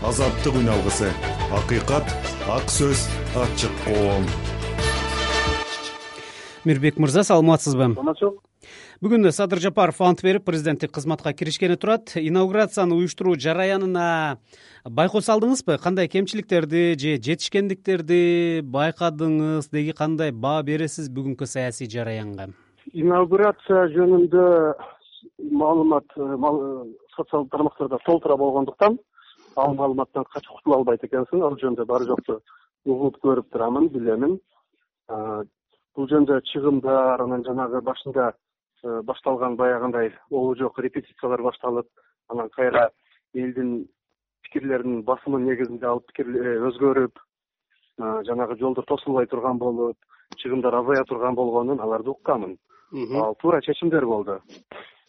азаттык үн алгысы. Акыйкат ак сөз ачык коом. Мирбек мырза саламатсызбы? Саламатчылык бүгүн садыр жапаров ант берип президенттик кызматка киришкени турат. Инаугурацияны уюштуруу жараянына байкоо салдыңызбы? Кандай кемчиликтерди же жетишкендиктерди байкадыңыз? Деги кандай баа бересиз бүгүнкү саясий жараянга? Инаугурация жөнүндө маалымат социалдык тармактарда толтура болгондуктан ал маалыматтан качып кутула албайт экенсиң ал жөнүндө баары жокчу угуп көрүп турамын билемин. Бул жөнүндө чыгымдар анан жанагы башында Э, башталган баягындай обу жок репетициялар башталып анан кайра элдин пикирлеринин басымы негизинде ал пикир э, өзгөрүп жанагы жолдор тосулбай турган болуп чыгымдар азая турган болгонун аларды укканмын ал туура чечимдер болду.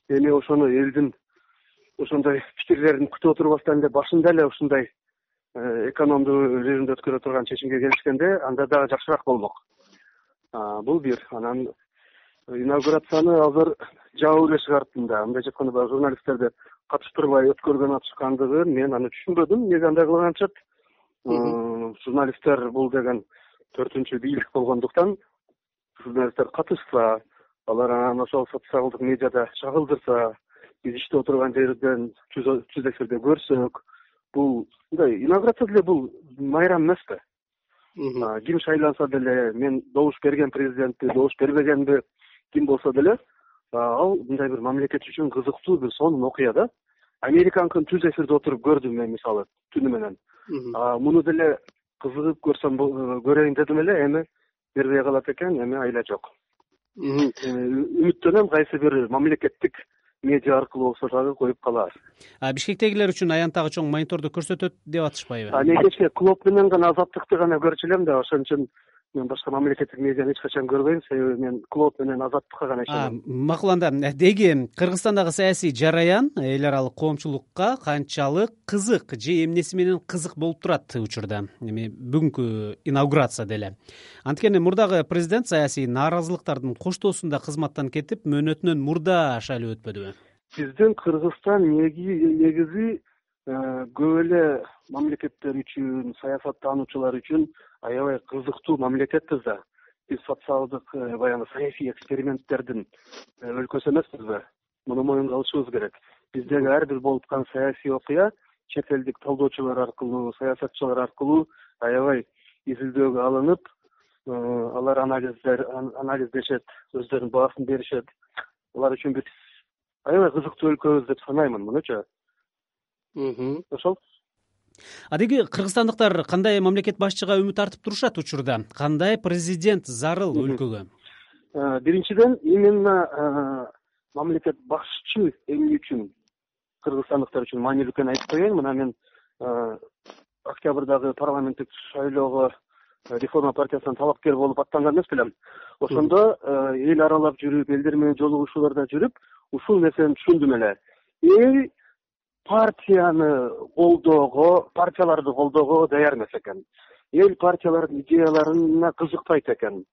Эми ошону элдин ошондой пикирлерин күтүп отурбастан эле башында эле ушундай э, экономдуу режимде өткөрө турган чечимге келишкенде анда дагы жакшыраак болмок. Бул бир. Анан инаугурацияны азыр жабуу эле мындай мындайча айтканда баягы журналисттерди катыштырбай өткөргөн атышкандыгын мен аны түшүнбөдүм. Эмнеге андай кылган атышат журналисттер бул деген төртүнчү бийлик болгондуктан журналисттер катышса алар анан ошол социалдык медиада чагылдырса биз иштеп отурган жерден жүз эфирде көрсөк. Бул мындай инаугурация деле бул майрам эмес да. Ким шайланса деле мен добуш берген президентти добуш бербегенди ким болсо деле ал мындай бир мамлекет үчүн кызыктуу бир сонун окуя да. Американыкын түз эфирде отуруп көрдүм мен мисалы түнү менен. Муну деле кызыгып көрсөм көрөйүн дедим эле эми бербей калат экен эми айла жок. Үмүттөнөм кайсы бир мамлекеттик медиа аркылуу болсо дагы коюп калаар. Бишкектегилер үчүн аянтагы чоң мониторду көрсөтөт деп атышпайбы? Мен кечээ клоп менен гана азаттыкты гана көрчү элем да ошон үчүн мен башка мамлекеттик медианы эч качан көрбөйм. Себеби мен клоп менен азаттыкка гана ишенем. макул анда деги кыргызстандагы саясий жараян эл аралык коомчулукка канчалык кызык же эмнеси менен кызык болуп турат учурда. Эми бүгүнкү инаугурация деле. Анткени мурдагы президент саясий нааразылыктардын коштоосунда кызматтан кетип мөөнөтүнөн мурда шайлоо өтпөдүбү. Биздин кыргызстан негизи Э, көп эле мамлекеттер үчүн саясаттануучулар үчүн аябай кызыктуу мамлекетпиз да. Биз социалдык э, баягы саясий эксперименттердин э, өлкөсү эмеспизби муну моюнга алышыбыз керек. Биздеги ар бир болуп аткан саясий окуя чет элдик талдоочулар аркылуу саясатчылар аркылуу аябай изилдөөгө алынып алар анализдер анализдешет өздөрүнүн баасын беришет. Алар үчүн биз аябай кызыктуу өлкөбүз деп санаймын мунучу ошол. Адеги кыргызстандыктар кандай мамлекет башчыга үмүт артып турушат учурда? Кандай президент зарыл өлкөгө? Э, биринчиден именно э, мамлекет башчы эмне үчүн? Кыргызстандыктар үчүн маанилүү экенин айтып коеюн. Мына мен э, октябрдагы парламенттик шайлоого реформа партиясынан талапкер болуп аттанган эмес белем ошондо эл аралап жүрүп элдер менен жолугушууларда жүрүп ушул нерсени түшүндүм эле. Эл партияны колдоого партияларды колдоого даяр эмес экен. Эл партиялардын идеяларына кызыкпайт экен.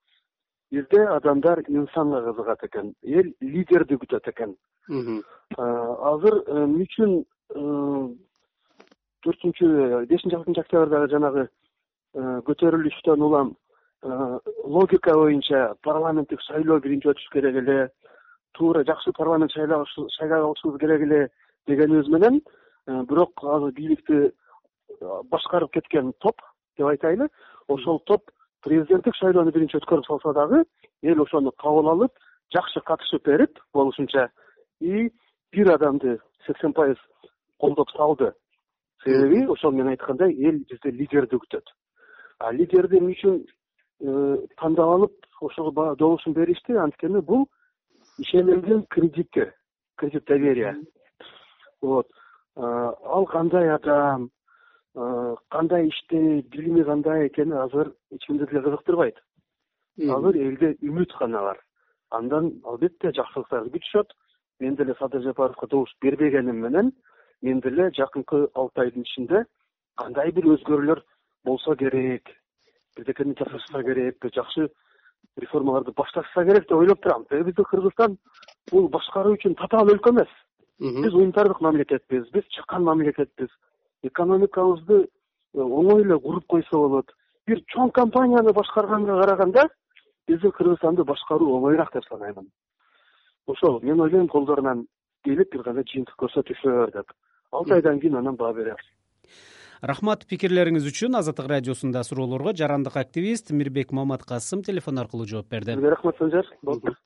Бизде адамдар инсанга кызыгат экен. Эл лидерди күтөт экен. Азыр э, эмне үчүн э, төртүнчү бешинчи алтынчы октябрдагы жанагы э, көтөрүлүштөн улам логика боюнча парламенттик шайлоо биринчи өтүш керек эле туура жакшы парламент шайлап алышыбыз керек эле дегенибиз менен э, бирок азыр бийликти э, башкарып кеткен топ деп айтайлы ошол топ президенттик шайлоону биринчи өткөрүп салса дагы эл ошону кабыл алып жакшы катышып берип болушунча. И бир адамды сексен пайыз колдоп салды. Себеби ошол мен айткандай эл бизде лидерди күтөт. А лидерди эмне үчүн э, тандап алып ошого баягы добушун беришти? Анткени бул ишенимдин кредити кредит доверия вот. Ал кандай адам кандай иштейт билими кандай экени азыр эч кимди деле кызыктырбайт. Азыр элде үмүт гана бар андан албетте жакшылыктарды күтүшөт мен деле садыр жапаровго добуш бербегеним менен мен деле жакынкы алты айдын ичинде кандай бир өзгөрүүлөр болсо керек бирдекени жасашса керек бир жакшы реформаларды башташса керек деп ойлоп турам. Себеби биздин кыргызстан бул башкаруу үчүн татаал өлкө эмес биз уюмдардык мамлекетпиз биз чакан мамлекетпиз экономикабызды э, оңой эле куруп койсо болот. Бир чоң компанияны башкарганга караганда биздин кыргызстанды башкаруу оңоюраак деп санаймын. Ошол мен ойлойм колдорунан келип бир гана жыйынтык көрсөтүшө деп алты айдан кийин анан баа беребиз рахмат пикирлериңиз үчүн. Азаттык радиосунда суроолорго жарандык активист мирбек маматкасым телефон аркылуу жооп берди. Сизге рахмат санжар. Болду